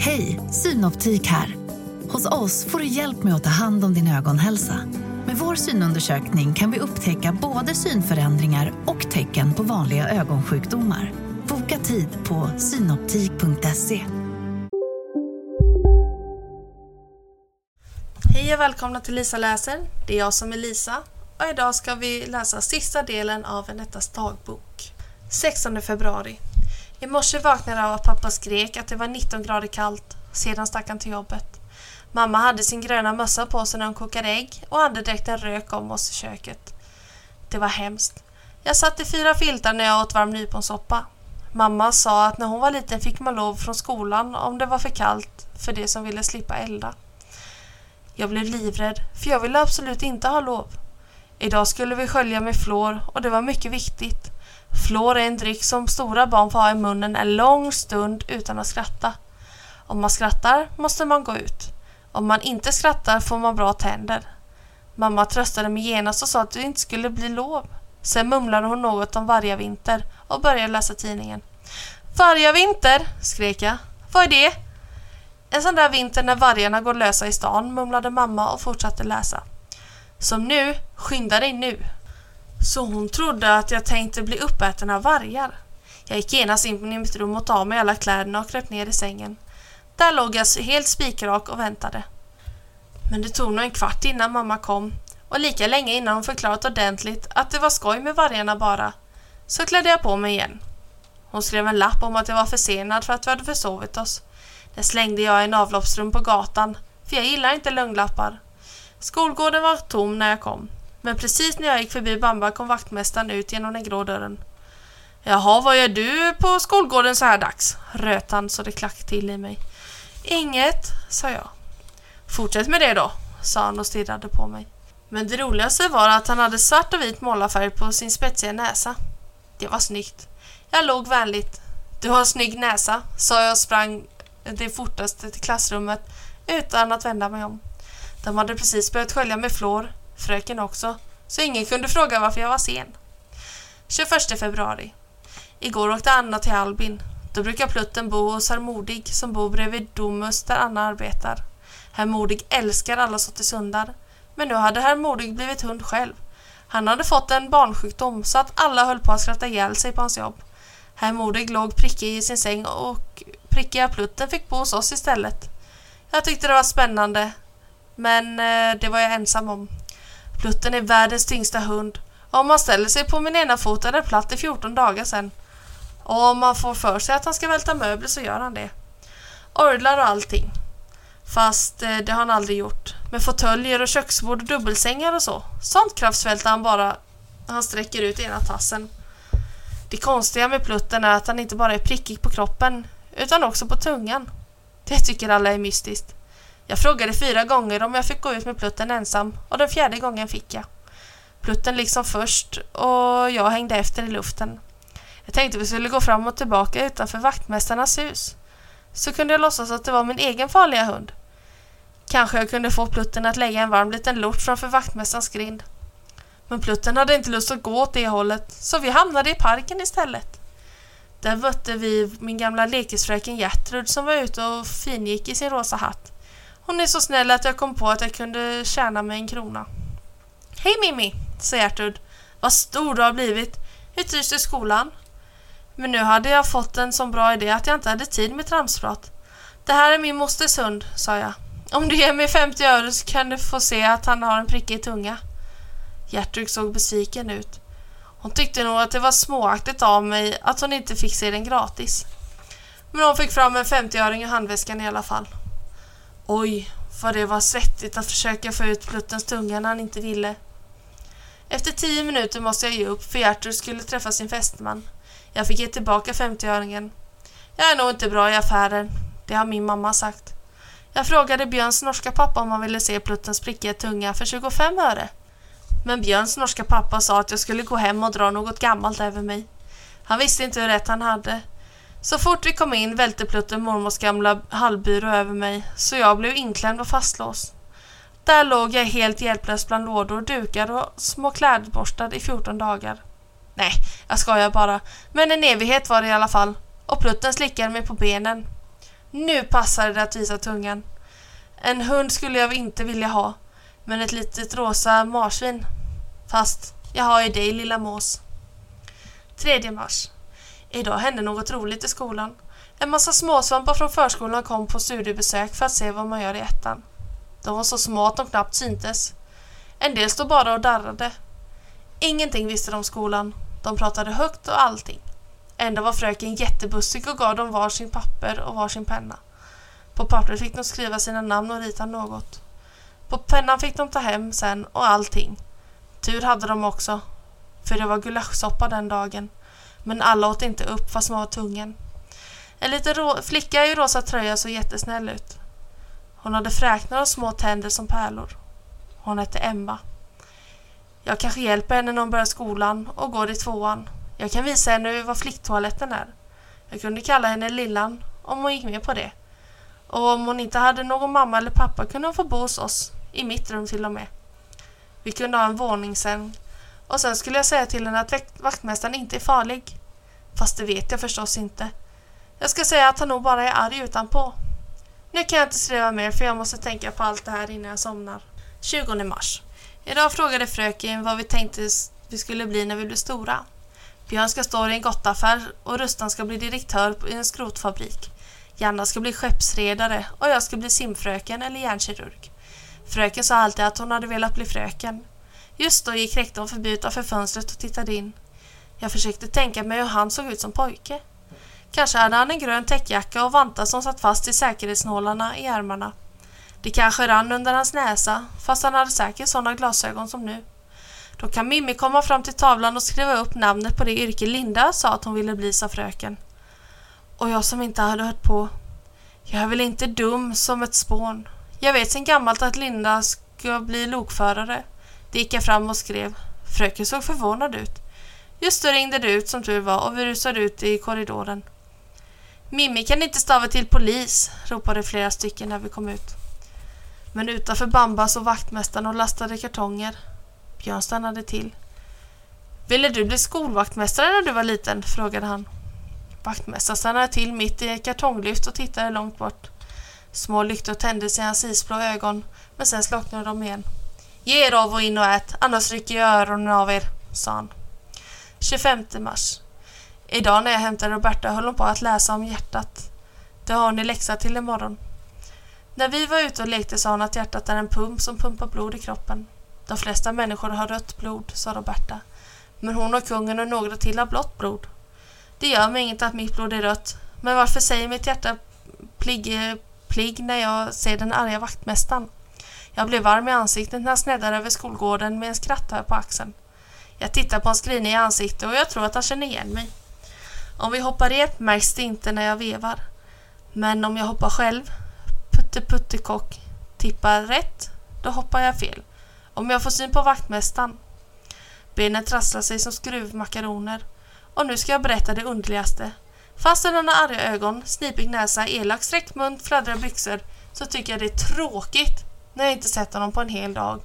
Hej, Synoptik här. Hos oss får du hjälp med att ta hand om din ögonhälsa. Med vår synundersökning kan vi upptäcka både synförändringar och tecken på vanliga ögonsjukdomar. Boka tid på synoptik.se. Hej och välkomna till Lisa läser. Det är jag som är Lisa och idag ska vi läsa sista delen av Anettas dagbok. 16 februari. I morse vaknade jag av att pappa skrek att det var 19 grader kallt. Sedan stack han till jobbet. Mamma hade sin gröna mössa på sig när hon kokade ägg och andedräkten rök om oss i köket. Det var hemskt. Jag satt i fyra filtar när jag åt varm nyponsoppa. Mamma sa att när hon var liten fick man lov från skolan om det var för kallt för de som ville slippa elda. Jag blev livrädd, för jag ville absolut inte ha lov. Idag skulle vi skölja med flor och det var mycket viktigt. Fluor är en dryck som stora barn får ha i munnen en lång stund utan att skratta. Om man skrattar måste man gå ut. Om man inte skrattar får man bra tänder. Mamma tröstade mig genast och sa att det inte skulle bli lov. Sen mumlade hon något om vargavinter och började läsa tidningen. Vargavinter, skrek jag. Vad är det? En sån där vinter när vargarna går lösa i stan, mumlade mamma och fortsatte läsa. Som nu, skynda dig nu. Så hon trodde att jag tänkte bli uppäten av vargar. Jag gick genast in på mitt rum och tog av mig alla kläderna och kröp ner i sängen. Där låg jag helt spikrak och väntade. Men det tog nog en kvart innan mamma kom och lika länge innan hon förklarat ordentligt att det var skoj med vargarna bara, så klädde jag på mig igen. Hon skrev en lapp om att jag var försenad för att vi hade försovit oss. Det slängde jag i en avloppsrum på gatan, för jag gillar inte lögnlappar. Skolgården var tom när jag kom, men precis när jag gick förbi Bamba kom vaktmästaren ut genom den grå dörren. Jaha, vad gör du på skolgården så här dags? röt han så det klack till i mig. Inget, sa jag. Fortsätt med det då, sa han och stirrade på mig. Men det roligaste var att han hade svart och vit målarfärg på sin spetsiga näsa. Det var snyggt. Jag låg vänligt. Du har en snygg näsa, sa jag och sprang det fortaste till klassrummet utan att vända mig om. De hade precis börjat skölja med flår, fröken också, så ingen kunde fråga varför jag var sen. 21 februari. Igår åkte Anna till Albin. Då brukar Plutten bo hos herr Modig som bor bredvid Domus där Anna arbetar. Herr Modig älskar alla sorters hundar. Men nu hade herr Modig blivit hund själv. Han hade fått en barnsjukdom så att alla höll på att skratta ihjäl sig på hans jobb. Herr Modig låg prickig i sin säng och prickiga Plutten fick bo hos oss istället. Jag tyckte det var spännande, men eh, det var jag ensam om. Plutten är världens tyngsta hund och om man ställer sig på min ena fot är den platt i 14 dagar sen. Och om man får för sig att han ska välta möbler så gör han det. Orglar och allting. Fast eh, det har han aldrig gjort. Med fåtöljer och köksbord och dubbelsängar och så. Sånt kraftsvältar han bara han sträcker ut ena tassen. Det konstiga med Plutten är att han inte bara är prickig på kroppen utan också på tungan. Det tycker alla är mystiskt. Jag frågade fyra gånger om jag fick gå ut med Plutten ensam och den fjärde gången fick jag. Plutten liksom först och jag hängde efter i luften. Jag tänkte vi skulle gå fram och tillbaka utanför vaktmästarnas hus. Så kunde jag låtsas att det var min egen farliga hund. Kanske jag kunde få Plutten att lägga en varm liten lort framför vaktmästarens grind. Men Plutten hade inte lust att gå åt det hållet så vi hamnade i parken istället. Där mötte vi min gamla lekisfröken Gertrud som var ute och fingick i sin rosa hatt. Hon är så snäll att jag kom på att jag kunde tjäna mig en krona. Hej Mimmi, sa Gertrud. Vad stor du har blivit. Hur trivs du i skolan? Men nu hade jag fått en så bra idé att jag inte hade tid med tramsprat. Det här är min mosters hund, sa jag. Om du ger mig 50 öre så kan du få se att han har en prickig tunga. Gertrud såg besviken ut. Hon tyckte nog att det var småaktigt av mig att hon inte fick se den gratis. Men hon fick fram en 50-öring ur handväskan i alla fall. Oj, vad det var svettigt att försöka få ut Pluttens tunga när han inte ville. Efter tio minuter måste jag ge upp för Gertrud skulle träffa sin fästman. Jag fick ge tillbaka 50-öringen. Jag är nog inte bra i affärer, det har min mamma sagt. Jag frågade Björns norska pappa om han ville se Pluttens prickiga tunga för 25 öre. Men Björns norska pappa sa att jag skulle gå hem och dra något gammalt över mig. Han visste inte hur rätt han hade. Så fort vi kom in välte Plutten mormors gamla hallbyrå över mig så jag blev inklämd och fastlåst. Där låg jag helt hjälplös bland lådor, dukar och små klädborstar i 14 dagar. Nej, jag skojar bara. Men en evighet var det i alla fall. Och Plutten slickade mig på benen. Nu passade det att visa tungan. En hund skulle jag inte vilja ha, men ett litet rosa marsvin. Fast jag har ju dig lilla mås. 3 mars. Idag hände något roligt i skolan. En massa småsvampar från förskolan kom på studiebesök för att se vad man gör i ettan. De var så små att de knappt syntes. En del stod bara och darrade. Ingenting visste de om skolan. De pratade högt och allting. Ändå var fröken jättebussig och gav dem varsin papper och varsin penna. På pappret fick de skriva sina namn och rita något. På pennan fick de ta hem sen och allting. Tur hade de också, för det var gulaschsoppa den dagen. Men alla åt inte upp fast man var tvungen. En liten flicka i rosa tröja såg jättesnäll ut. Hon hade fräknar och små tänder som pärlor. Hon hette Emma. Jag kanske hjälper henne när hon börjar skolan och går i tvåan. Jag kan visa henne var flicktoaletten är. Jag kunde kalla henne Lillan om hon gick med på det. Och om hon inte hade någon mamma eller pappa kunde hon få bo hos oss, i mitt rum till och med. Vi kunde ha en våningssäng och sen skulle jag säga till henne att vaktmästaren inte är farlig. Fast det vet jag förstås inte. Jag ska säga att han nog bara är arg utanpå. Nu kan jag inte skriva mer för jag måste tänka på allt det här innan jag somnar. 20 mars. Idag frågade fröken vad vi tänkte vi skulle bli när vi blev stora. Björn ska stå i en gottaffär och Rustan ska bli direktör i en skrotfabrik. Janna ska bli skeppsredare och jag ska bli simfröken eller hjärnkirurg. Fröken sa alltid att hon hade velat bli fröken. Just då gick rektorn förbi utanför fönstret och tittade in. Jag försökte tänka mig hur han såg ut som pojke. Kanske hade han en grön täckjacka och vantar som satt fast i säkerhetsnålarna i ärmarna. Det kanske rann under hans näsa, fast han hade säkert sådana glasögon som nu. Då kan Mimmi komma fram till tavlan och skriva upp namnet på det yrke Linda sa att hon ville bli, sa fröken. Och jag som inte hade hört på. Jag är väl inte dum som ett spån. Jag vet sen gammalt att Linda ska bli lokförare. Det gick jag fram och skrev. Fröken såg förvånad ut. Just då ringde det ut som tur var och vi rusade ut i korridoren. Mimmi kan inte stava till polis, ropade flera stycken när vi kom ut. Men utanför Bamba såg vaktmästaren och lastade kartonger. Björn stannade till. Ville du bli skolvaktmästare när du var liten? frågade han. Vaktmästaren stannade till mitt i ett kartonglyft och tittade långt bort. Små lyktor tändes i hans isblå ögon, men sen slocknade de igen. Ge er av och in och ät, annars rycker jag öronen av er, sa han. 25 mars. Idag när jag hämtade Roberta höll hon på att läsa om hjärtat. Det har hon i läxa till imorgon. När vi var ute och lekte sa hon att hjärtat är en pump som pumpar blod i kroppen. De flesta människor har rött blod, sa Roberta. Men hon och kungen och några till har blått blod. Det gör mig inget att mitt blod är rött. Men varför säger mitt hjärta pligg, pligg när jag ser den arga vaktmästaren? Jag blev varm i ansiktet när han sneddade över skolgården med en skratt på axeln. Jag tittar på hans griniga ansikte och jag tror att han känner igen mig. Om vi hoppar rep märks det inte när jag vevar. Men om jag hoppar själv, putte putte kock, tippar rätt, då hoppar jag fel. Om jag får syn på vaktmästaren. Benen trasslar sig som skruvmakaroner. Och nu ska jag berätta det underligaste. Fastän han har arga ögon, snipig näsa, elak sträckt mun, fladdriga byxor så tycker jag det är tråkigt när jag inte sett honom på en hel dag.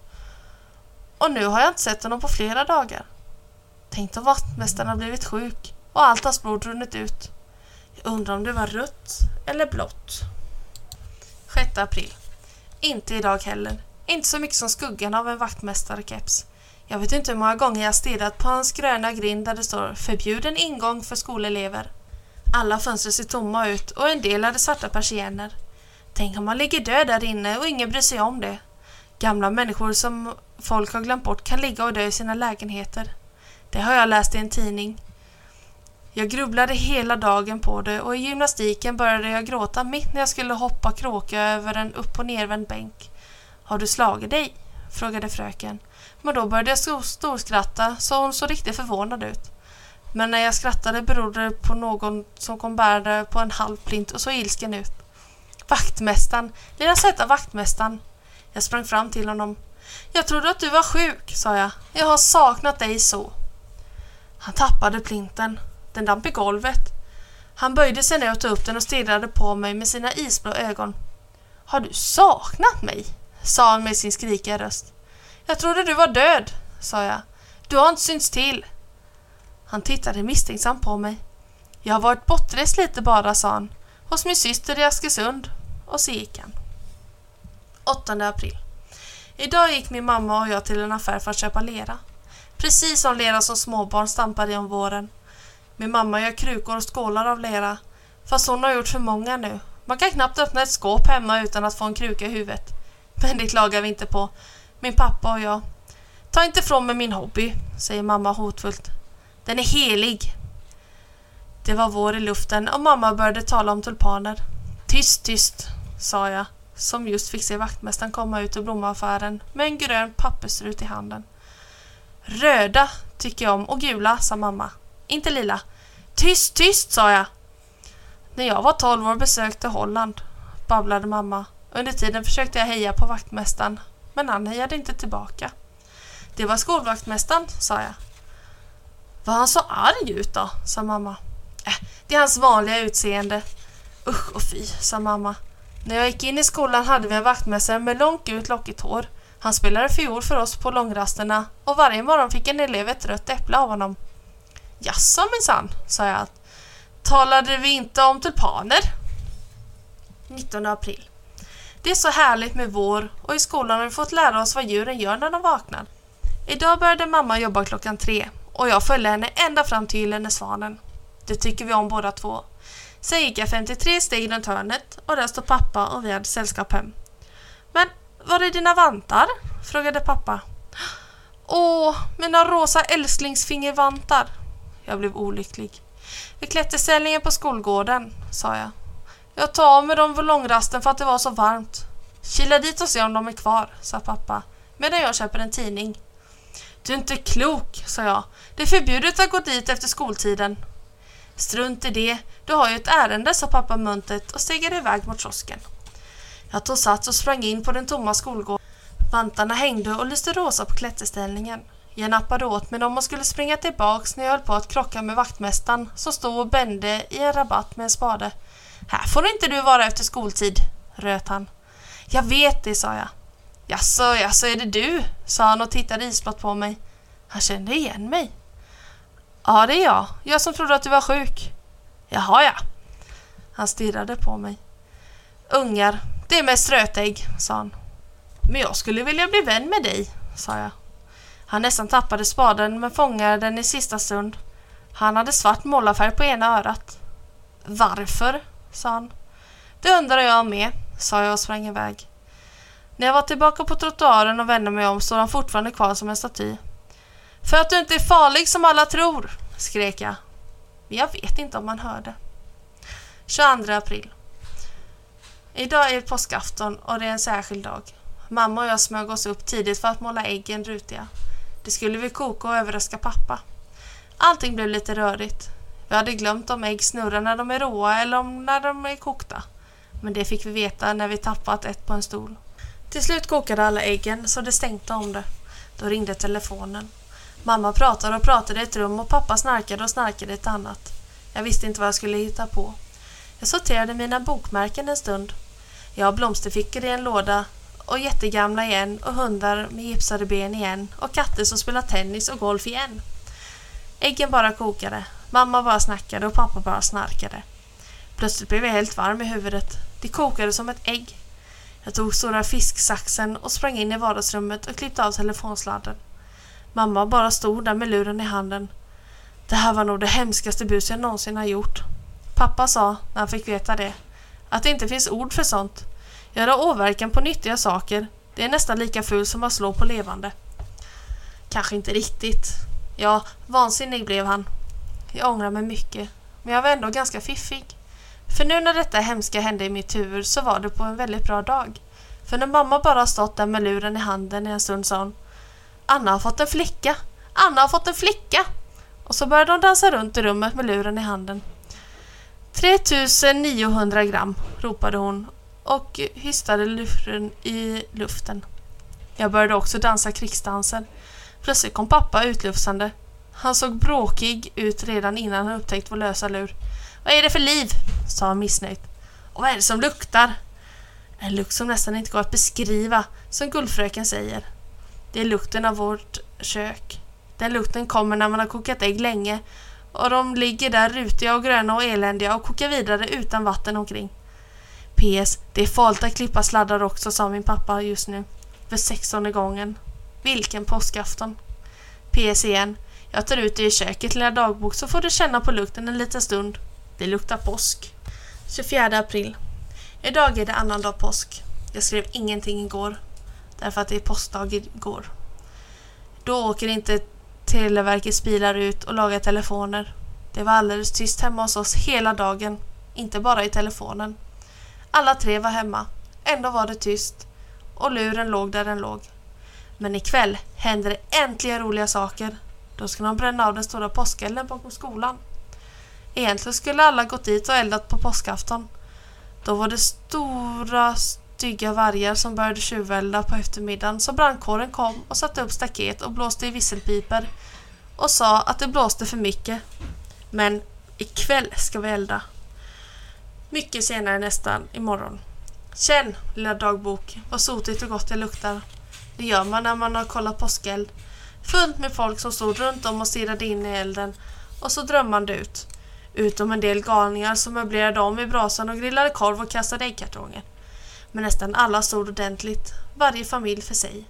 Och nu har jag inte sett honom på flera dagar. Tänk om vaktmästaren har blivit sjuk och allt hans blod runnit ut. Jag undrar om det var rött eller blått. 6 april. Inte idag heller. Inte så mycket som skuggan av en vaktmästarkeps. Jag vet inte hur många gånger jag stirrat på hans gröna grind där det står förbjuden ingång för skolelever. Alla fönster ser tomma ut och en del hade svarta persienner. Tänk om man ligger död där inne och ingen bryr sig om det. Gamla människor som folk har glömt bort kan ligga och dö i sina lägenheter. Det har jag läst i en tidning. Jag grubblade hela dagen på det och i gymnastiken började jag gråta mitt när jag skulle hoppa kråka över en upp och nervänd bänk. Har du slagit dig? frågade fröken. Men då började jag storskratta så hon såg riktigt förvånad ut. Men när jag skrattade berodde det på någon som kom bärande på en halv plint och såg ilsken ut. Vaktmästaren, lilla söta vaktmästaren. Jag sprang fram till honom. Jag trodde att du var sjuk, sa jag. Jag har saknat dig så. Han tappade plinten. Den damp i golvet. Han böjde sig ner och tog upp den och stirrade på mig med sina isblå ögon. Har du saknat mig? sa han med sin skrikiga röst. Jag trodde du var död, sa jag. Du har inte synts till. Han tittade misstänksamt på mig. Jag har varit bortrest lite bara, sa han. hos min syster i Askersund och så gick han. 8 april. Idag gick min mamma och jag till en affär för att köpa lera. Precis som lera som småbarn stampar i om våren. Min mamma gör krukor och skålar av lera. Fast hon har gjort för många nu. Man kan knappt öppna ett skåp hemma utan att få en kruka i huvudet. Men det klagar vi inte på. Min pappa och jag. Ta inte ifrån mig min hobby, säger mamma hotfullt. Den är helig. Det var vår i luften och mamma började tala om tulpaner. Tyst, tyst, sa jag, som just fick se vaktmästaren komma ut ur blomaffären med en grön pappersrut i handen. Röda tycker jag om och gula, sa mamma. Inte lila. Tyst, tyst, sa jag. När jag var 12 år besökte Holland, babblade mamma. Under tiden försökte jag heja på vaktmästaren, men han hejade inte tillbaka. Det var skolvaktmästaren, sa jag. Var han så arg ut då? sa mamma. Äh, det är hans vanliga utseende. Usch och fy, sa mamma. När jag gick in i skolan hade vi en vaktmästare med långt ut lockigt hår. Han spelade fiol för oss på långrasterna och varje morgon fick en elev ett rött äpple av honom. Jaså minsann, sa jag. Talade vi inte om tulpaner? 19 april. Det är så härligt med vår och i skolan har vi fått lära oss vad djuren gör när de vaknar. Idag började mamma jobba klockan tre och jag följde henne ända fram till Gyllene Svanen. Det tycker vi om båda två. Sen gick jag 53 steg runt hörnet och där stod pappa och vi hade sällskap hem. Var är dina vantar? frågade pappa. Åh, mina rosa älsklingsfingervantar. Jag blev olycklig. Vid klätterställningen på skolgården, sa jag. Jag tar av mig dem vid långrasten för att det var så varmt. Kila dit och se om de är kvar, sa pappa, medan jag köper en tidning. Du är inte klok, sa jag. Det är förbjudet att gå dit efter skoltiden. Strunt i det, du har ju ett ärende, sa pappa muntet och stegade iväg mot kiosken. Jag tog sats och sprang in på den tomma skolgården. Vantarna hängde och lyste rosa på klätterställningen. Jag nappade åt mig dem och skulle springa tillbaks när jag höll på att krocka med vaktmästaren som stod och bände i en rabatt med en spade. Här får inte du vara efter skoltid, röt han. Jag vet det, sa jag. Jaså, jaså, är det du? sa han och tittade isblått på mig. Han kände igen mig. Ja, det är jag. Jag som trodde att du var sjuk. Jaha, ja. Han stirrade på mig. Ungar, det är mest rötägg, sa han. Men jag skulle vilja bli vän med dig, sa jag. Han nästan tappade spaden men fångade den i sista stund. Han hade svart målarfärg på ena örat. Varför? sa han. Det undrar jag med, sa jag och sprang iväg. När jag var tillbaka på trottoaren och vände mig om stod han fortfarande kvar som en staty. För att du inte är farlig som alla tror, skrek jag. Men jag vet inte om han hörde. 22 april. Idag är påskafton och det är en särskild dag. Mamma och jag smög oss upp tidigt för att måla äggen rutiga. Det skulle vi koka och överraska pappa. Allting blev lite rörigt. Vi hade glömt om ägg snurrar när de är råa eller om när de är kokta. Men det fick vi veta när vi tappat ett på en stol. Till slut kokade alla äggen så det stänkte om det. Då ringde telefonen. Mamma pratade och pratade i ett rum och pappa snarkade och snarkade i ett annat. Jag visste inte vad jag skulle hitta på. Jag sorterade mina bokmärken en stund. Jag har blomsterfickor i en låda och jättegamla igen och hundar med gipsade ben igen och katter som spelar tennis och golf igen. Äggen bara kokade. Mamma bara snackade och pappa bara snarkade. Plötsligt blev jag helt varm i huvudet. Det kokade som ett ägg. Jag tog stora fisksaxen och sprang in i vardagsrummet och klippte av telefonsladden. Mamma bara stod där med luren i handen. Det här var nog det hemskaste bus jag någonsin har gjort. Pappa sa, när han fick veta det, att det inte finns ord för sånt. Göra åverkan på nyttiga saker, det är nästan lika fult som att slå på levande. Kanske inte riktigt. Ja, vansinnig blev han. Jag ångrar mig mycket, men jag var ändå ganska fiffig. För nu när detta hemska hände i mitt huvud så var det på en väldigt bra dag. För när mamma bara stått där med luren i handen i en stund sa hon Anna har fått en flicka! Anna har fått en flicka! Och så började hon dansa runt i rummet med luren i handen. 3900 gram, ropade hon och hystade luren i luften. Jag började också dansa krigsdansen. Plötsligt kom pappa utlufsande. Han såg bråkig ut redan innan han upptäckt vår lösa lur. Vad är det för liv? sa han missnöjt. Och vad är det som luktar? En lukt som nästan inte går att beskriva, som guldfröken säger. Det är lukten av vårt kök. Den lukten kommer när man har kokat ägg länge och de ligger där rutiga och gröna och eländiga och kokar vidare utan vatten omkring. PS. Det är farligt att klippa sladdar också, sa min pappa just nu. För sextonde gången. Vilken påskafton. PS igen. Jag tar ut det i köket, lilla dagbok, så får du känna på lukten en liten stund. Det luktar påsk. 24 april. Idag är det annandag påsk. Jag skrev ingenting igår. Därför att det är påskdag igår. Då åker inte Televerkets bilar ut och laga telefoner. Det var alldeles tyst hemma hos oss hela dagen. Inte bara i telefonen. Alla tre var hemma. Ändå var det tyst. Och luren låg där den låg. Men ikväll händer det äntligen roliga saker. Då ska de bränna av den stora påskelden bakom skolan. Egentligen skulle alla gått dit och eldat på påskafton. Då var det stora stygga vargar som började tjuvälda på eftermiddagen så brandkåren kom och satte upp staket och blåste i visselpiper och sa att det blåste för mycket. Men ikväll ska vi elda. Mycket senare nästan imorgon. Känn, lilla dagbok, vad sotigt och gott det luktar. Det gör man när man har kollat påskeld. Fullt med folk som stod runt om och stirrade in i elden och så drömmande ut. Utom en del galningar som möblerade om i brasan och grillade korv och kastade äggkartonger. Men nästan alla stod ordentligt, varje familj för sig.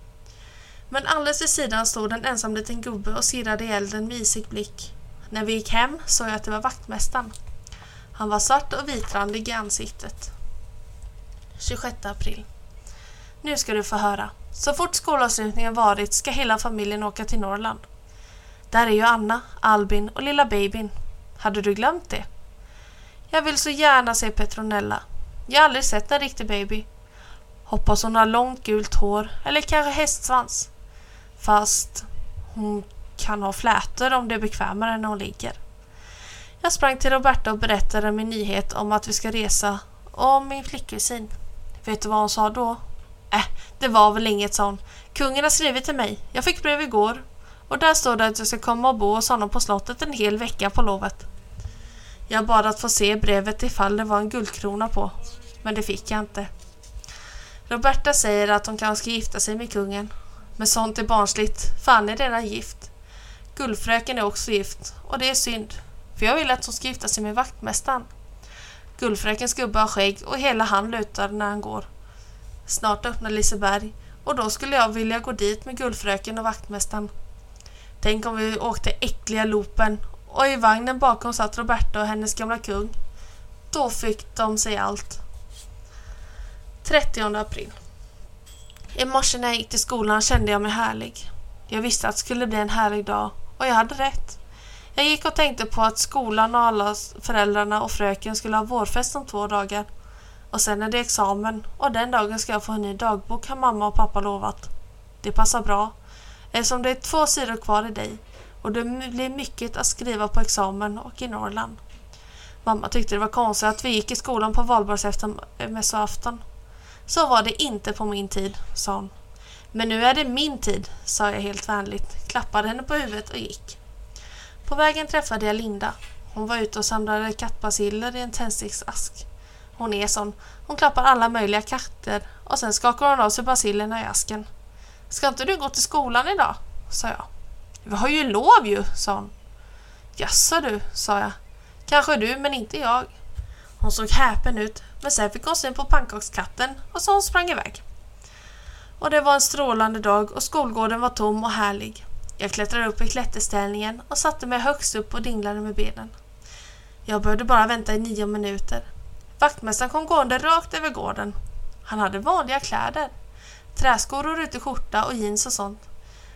Men alldeles vid sidan stod en ensam liten gubbe och stirrade i elden med isig blick. När vi gick hem såg jag att det var vaktmästaren. Han var svart och vitrandig i ansiktet. 26 april. Nu ska du få höra. Så fort skolavslutningen varit ska hela familjen åka till Norrland. Där är ju Anna, Albin och lilla babyn. Hade du glömt det? Jag vill så gärna se Petronella. Jag har aldrig sett en riktig baby. Hoppas hon har långt gult hår eller kanske hästsvans. Fast hon kan ha flätor om det är bekvämare när hon ligger. Jag sprang till Roberta och berättade min nyhet om att vi ska resa och om min flickkusin. Vet du vad hon sa då? Äh, det var väl inget sånt. Kungen har skrivit till mig. Jag fick brev igår. Och där står det att jag ska komma och bo hos honom på slottet en hel vecka på lovet. Jag bad att få se brevet ifall det var en guldkrona på. Men det fick jag inte. Roberta säger att hon kanske ska gifta sig med kungen. Men sånt är barnsligt, för han är redan gift. Guldfröken är också gift och det är synd. För jag vill att hon ska gifta sig med vaktmästaren. Guldfrökens gubbe har skägg och hela han lutar när han går. Snart öppnar Liseberg och då skulle jag vilja gå dit med Guldfröken och vaktmästaren. Tänk om vi åkte äckliga loopen och i vagnen bakom satt Roberta och hennes gamla kung. Då fick de sig allt. 30 april. I morse när jag gick till skolan kände jag mig härlig. Jag visste att det skulle bli en härlig dag och jag hade rätt. Jag gick och tänkte på att skolan och alla föräldrarna och fröken skulle ha vårfest om två dagar. Och sen är det examen och den dagen ska jag få en ny dagbok har mamma och pappa lovat. Det passar bra eftersom det är två sidor kvar i dig och det blir mycket att skriva på examen och i Norrland. Mamma tyckte det var konstigt att vi gick i skolan på valborgsmässoafton. Eh, så var det inte på min tid, sa hon. Men nu är det min tid, sa jag helt vänligt, klappade henne på huvudet och gick. På vägen träffade jag Linda. Hon var ute och samlade kattbaciller i en tändsticksask. Hon är sån. Hon klappar alla möjliga katter och sen skakar hon av sig basillerna i asken. Ska inte du gå till skolan idag? sa jag. Vi har ju lov ju, sa hon. Jaså du, sa jag. Kanske du, men inte jag. Hon såg häpen ut, men sen fick hon syn på pannkakskatten och så hon sprang iväg. Och det var en strålande dag och skolgården var tom och härlig. Jag klättrade upp i klätterställningen och satte mig högst upp och dinglade med benen. Jag behövde bara vänta i nio minuter. Vaktmästaren kom gående rakt över gården. Han hade vanliga kläder. Träskor och rutig skjorta och jeans och sånt.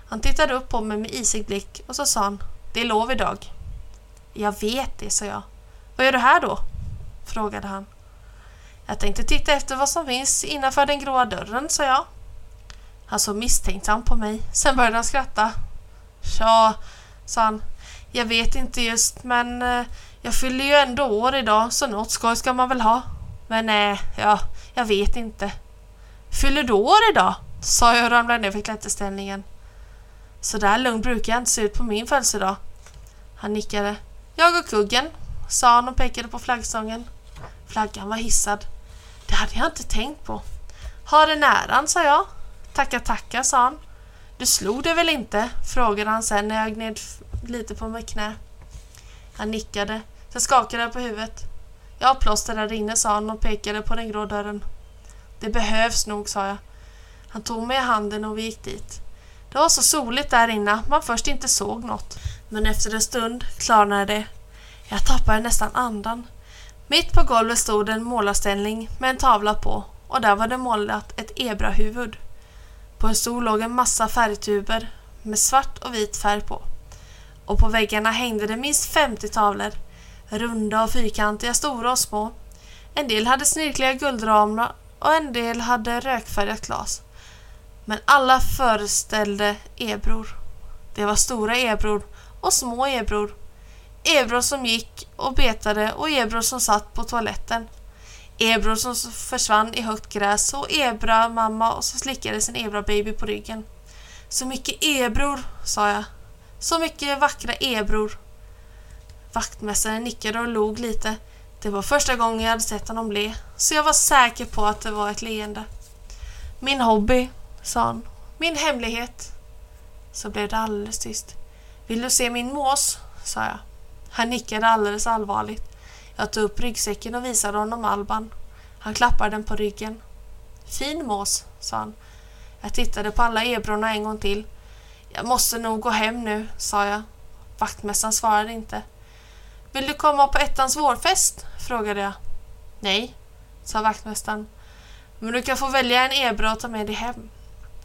Han tittade upp på mig med isig blick och så sa han Det är lov idag. Jag vet det, sa jag. Vad gör du här då? Frågade han. Jag tänkte titta efter vad som finns innanför den gråa dörren, sa jag. Han såg misstänksam på mig. Sen började han skratta. Tja, sa han. Jag vet inte just, men eh, jag fyller ju ändå år idag, så något skoj ska man väl ha. Men nej, äh, ja, jag vet inte. Fyller du år idag? sa jag och ramlade ner för klätterställningen. Så där lugn brukar jag inte se ut på min födelsedag. Han nickade. Jag och kuggen, sa han och pekade på flaggstången. Flaggan var hissad. Det hade jag inte tänkt på. Ha den äran, sa jag. Tacka, tacka, sa han. Du slog det väl inte? frågade han sen när jag gned lite på mitt knä. Han nickade, sen skakade jag på huvudet. Jag har plåster där inne, sa han och pekade på den grå dörren. Det behövs nog, sa jag. Han tog mig i handen och vi gick dit. Det var så soligt där inne att man först inte såg något. Men efter en stund klarnade det. Jag tappade nästan andan. Mitt på golvet stod en målarställning med en tavla på och där var det målat ett ebrahuvud. På en stol låg en massa färgtuber med svart och vit färg på. Och på väggarna hängde det minst 50 tavlor. Runda och fyrkantiga, stora och små. En del hade snirkliga guldramar och en del hade rökfärgat glas. Men alla föreställde ebror. Det var stora ebror och små ebror. Ebror som gick och betade och ebror som satt på toaletten. Ebror som försvann i högt gräs och ebra-mamma som slickade sin ebra-baby på ryggen. Så mycket ebror, sa jag. Så mycket vackra ebror. Vaktmästaren nickade och log lite. Det var första gången jag hade sett honom le, så jag var säker på att det var ett leende. Min hobby, sa han. Min hemlighet. Så blev det alldeles tyst. Vill du se min mås? sa jag. Han nickade alldeles allvarligt. Jag tog upp ryggsäcken och visade honom Alban. Han klappade den på ryggen. Fin mås, sa han. Jag tittade på alla ebrorna en gång till. Jag måste nog gå hem nu, sa jag. Vaktmästaren svarade inte. Vill du komma på ettans vårfest? frågade jag. Nej, sa vaktmästaren. Men du kan få välja en ebra och ta med dig hem.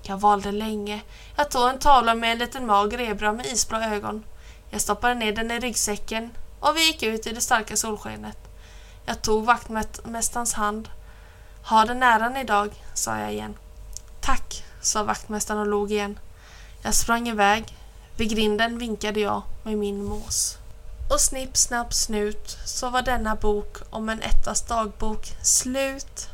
Jag valde länge. Jag tog en tavla med en liten mager ebra med isblå ögon. Jag stoppade ner den i ryggsäcken och vi gick ut i det starka solskenet. Jag tog vaktmästarens hand. Ha den äran idag, sa jag igen. Tack, sa vaktmästaren och log igen. Jag sprang iväg. Vid grinden vinkade jag med min mås. Och snipp, snapp, snut så var denna bok om en ettas dagbok slut.